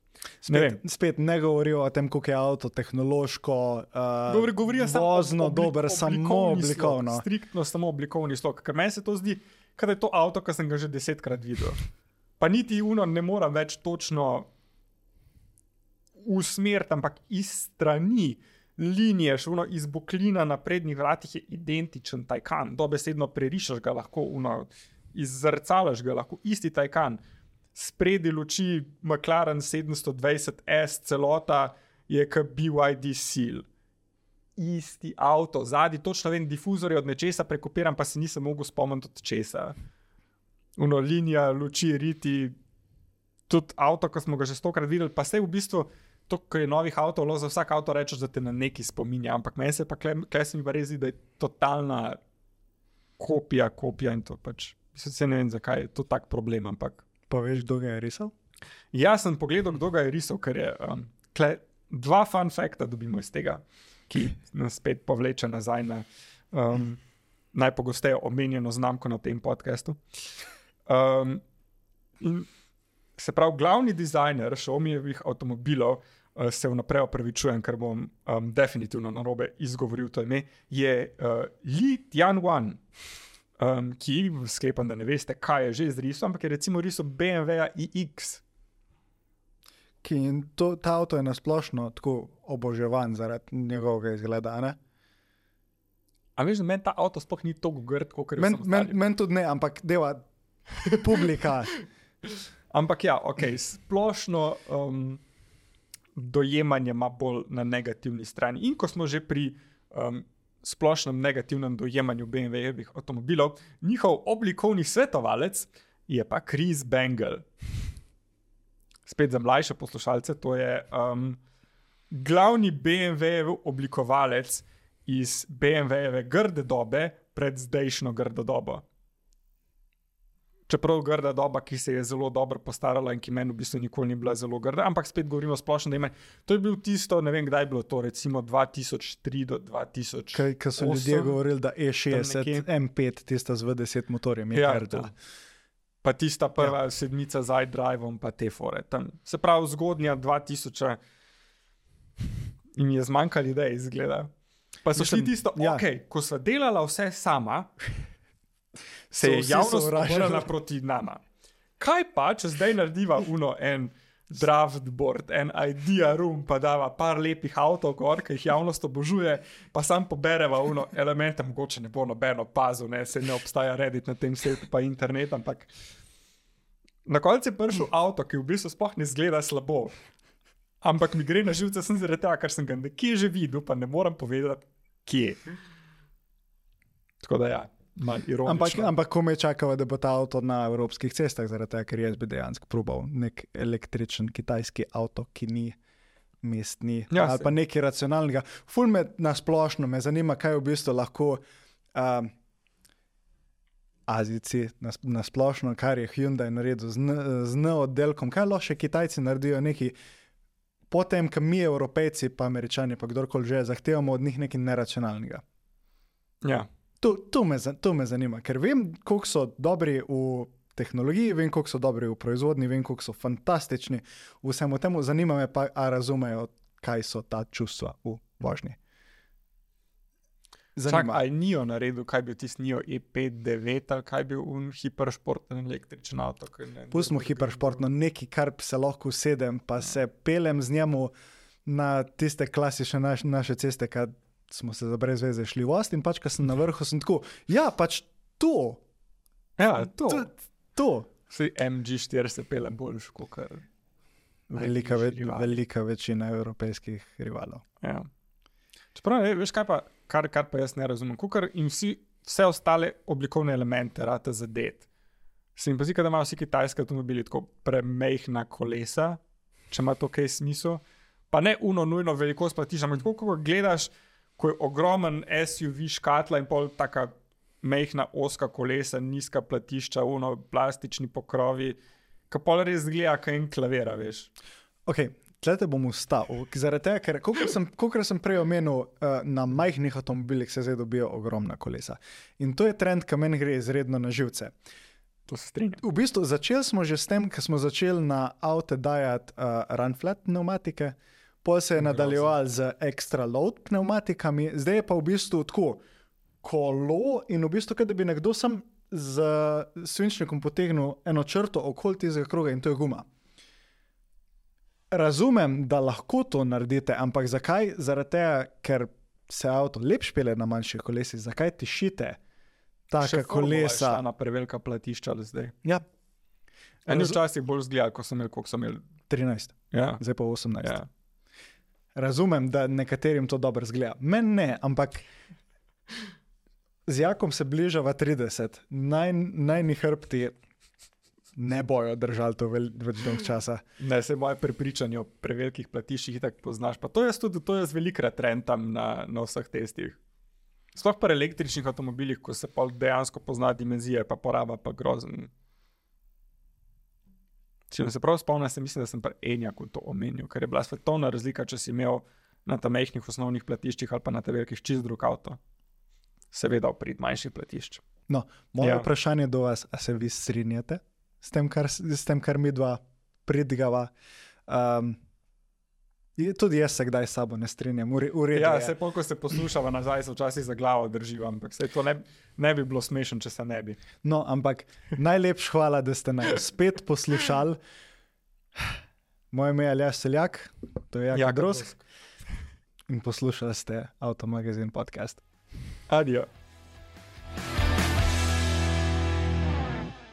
Ne vem. Spet, spet ne govorijo o tem, kako je avto tehnološko, uh, Govori, govorijo samo vozno, obli- dober, samo oblikovni slog, oblikovno. Striktno samo oblikovni slog. Ker meni se to zdi, da je to avto, ki sem ga že desetkrat videl. Pa niti uno ne morem več točno usmeriti, ampak iz strani linije, še uno iz boklina na prednjih vratih je identičen tajkan. Dobesedno prerišeš ga lahko, uno, izzrcalaš ga lahko, isti tajkan. Spredi luči McLaren 720S, celota je kot BYD Seal. Isti avto, zadnji, točno vem, difuzor je od nečesa prekopiran, pa se nisem mogel spomniti od česa. Uno, linija, luči, riti, tudi avto, ko smo ga že stokrat videli, pa se v bistvu. To, ko je novih avtomobilov, za vsak avto rečeš, da te na neki spominja, ampak meni se pa mi pa res zdi, da je totalna kopija, kopija in to pač. Se ne vem, zakaj je to tak problem, ampak Pa veš, kdo ga je risal? Jaz sem pogledal, kdo ga je risal, ker je um, kle, dva fun fakta dobimo iz tega, ki nas spet povleče nazaj na um, najpogosteje omenjeno znamko na tem podkastu. Um, se pravi, glavni dizajner Xiaomi-jevih avtomobilov, uh, se vnaprej opravičujem, ker bom um, definitivno na robe izgovoril to ime, je uh, Li Tianwan um, ki sklepam, da ne veste, kaj je že izrisal, ampak je recimo risal BMW iX. Ki, in to, ta avto je nasplošno tako oboževan zaradi njegovega izgleda. ne? A veš, da meni ta avto sploh ni tako grd, kot je Meni men, men, tudi ne, ampak deva publika. Ampak ja, ok, splošno um, dojemanje ima bolj na negativni strani. In ko smo že pri um, splošnem negativnem dojemanju BMW-jevih avtomobilov, njihov oblikovni svetovalec je pa Chris Bangle. Spet za mlajše poslušalce, to je um, glavni BMW-jev oblikovalec iz BMW-jeve grde dobe pred zdajšnjo grdo dobo. Čeprav grda doba, ki se je zelo dobro postarala in ki meni v bistvu nikoli ni bila zelo grda, ampak spet govorimo splošno, da ima. To je bil tisto, ne vem kdaj je bilo to, recimo 2003 do 2000. Ker so ljudje govorili, da E E60, nekje. M5, tista z V10 motorjem, je Ja, grda. to. Pa tista prva ja. sedmica z iDriveom, pa te fore. Tam. Se pravi, zgodnja 2000 in je zmanjkalo idej, izgleda. Pa so Mislim, šli tisto, ja. ja. ok, ko sva delala vse sama, se So je javnost obrnila proti nama. Kaj pa, če zdaj narediva uno en draft board, en idea room, pa dava par lepih avtov, gor, ki jih javnost obožuje, pa sam pobereva uno elemente, mogoče ne bo nobeno opazil, ne, se ne obstaja Reddit na tem svetu, pa internet, ampak na koncu je prišel avto, ki v bistvu sploh ne zgleda slabo. Ampak mi gre na živce, sem zaradi tega, ker sem ga nekje že videl, pa ne morem povedati, kje. Tako da ja. Ampak, ampak ko me čakava, da bo ta avto na evropskih cestah, zaradi tega, ker jaz bi dejansko probal nek električen kitajski avto, ki ni mestni Ja, ali pa nekaj racionalnega. Ful me na splošno me zanima, kaj v bistvu lahko um, Azijci na, na splošno, kar je Hyundai naredil z, z N oddelkom, kaj lahko še Kitajci naredijo neki. Potem, ko mi, Evropejci, pa Američani, pa kdorkoli že, zahtevamo od njih nekaj neracionalnega. Ja. To, to, me, to me zanima, ker vem, koliko so dobri v tehnologiji, vem, koliko so dobri v proizvodnji, vem, koliko so fantastični v vsem tem. Zanima me pa, ali razumejo, kaj so ta čustva v vožnji. Čak, Zanima aj Nijo naredil, kaj bi bil tisti Nijo E59 ali kaj bi bil un hiperšporten električen avto. ne- Pustimo ne- hiperšportno, nekaj, kar se lahko usedem, pa se pelem z njemu na tiste klasične naš, naše ceste, kad smo se za brez veze šli v ost in pač, ko sem na vrhu, sem tako, ja, pač to, Ja, to. to, to. Vsi MG4 se pele boljš kot kar. Velika, ve, rivali. velika večina evropskih rivalov. Ja. Čeprav, ne, veš kaj pa, kar, kar pa jaz ne razumem. Kukar in vsi, vse ostale oblikovne elemente rata zadet. Se jim pa zdi, da imajo vsi kitajski avtomobili tako premehna kolesa, če ima to kaj smisel. Pa ne uno nujno velikost platišča, ampak tako, ko ga gledaš, ko je ogromen SUV škatla in pol taka mehna oska kolesa, nizka platišča, uno plastični pokrovi, ki pol res zgleda, kaj en klavira, veš. Ok, tle te bom ustavil, zaradi tega, ker kolikor sem, kolikor sem prej omenil, uh, na majhnih avtomobilih se zdaj dobijo ogromna kolesa. In to je trend, ki meni gre izredno na živce. To se strinjam. V bistvu začeli smo že s tem, ker smo začeli na avto dajati uh, runflat pneumatike, pol se je nadaljeval z extra load pneumatikami, zdaj je pa v bistvu tako kolo in v bistvu, da bi nekdo sam z svinčnikom potegnil eno črto okoli tistega kroga in to je guma. Razumem, da lahko to naredite, ampak zakaj? Zaradi tega, ker se avto lepš pele na manjših kolesih, zakaj tišite taka kolesa? Na prevelika platišča ali zdaj. Ja, Eni Raz- včasih bolj zgleda, ko sem imel, koliko sem imel. 13, Ja, zdaj pa 18. ja. Razumem, da nekaterim to dobro zgleda. Meni ne, ampak z Jakom se bližava 30, naj, najni hrbti ne bojo držali to več dolg časa. Ne, se moje prepričanje o prevelikih platiščih tako poznaš. Pa to je tudi, to je velikrat trend tam na, na vseh testih. Sploh pri električnih avtomobilih, ko se pa dejansko pozna dimenzije, pa poraba pa grozen. Če se prav spomnim, se mislim, da sem pri Enjaku to omenil, ker je bila svetovna razlika, če si imel na tam majhnih osnovnih platiščih ali pa na tem velikih čist drug avto. Seveda, prid manjših platišč. No, moje Ja. vprašanje do vas, a se vi strinjate s tem, kar, s tem, kar mi dva pridigava? Um, tudi jaz se kdaj s sabo ne strinjam, v re- v redu. Ja, se ko se poslušava nazaj, se včasih za glavo drživa, ampak se to ne, ne bi bilo smešno, če se ne bi. No, ampak najlepša hvala, da ste nas spet poslušali. Moje ime je Aljaš Seljak, to je Jaka Drosk in poslušali ste Avtomagazin podcast. Adijo.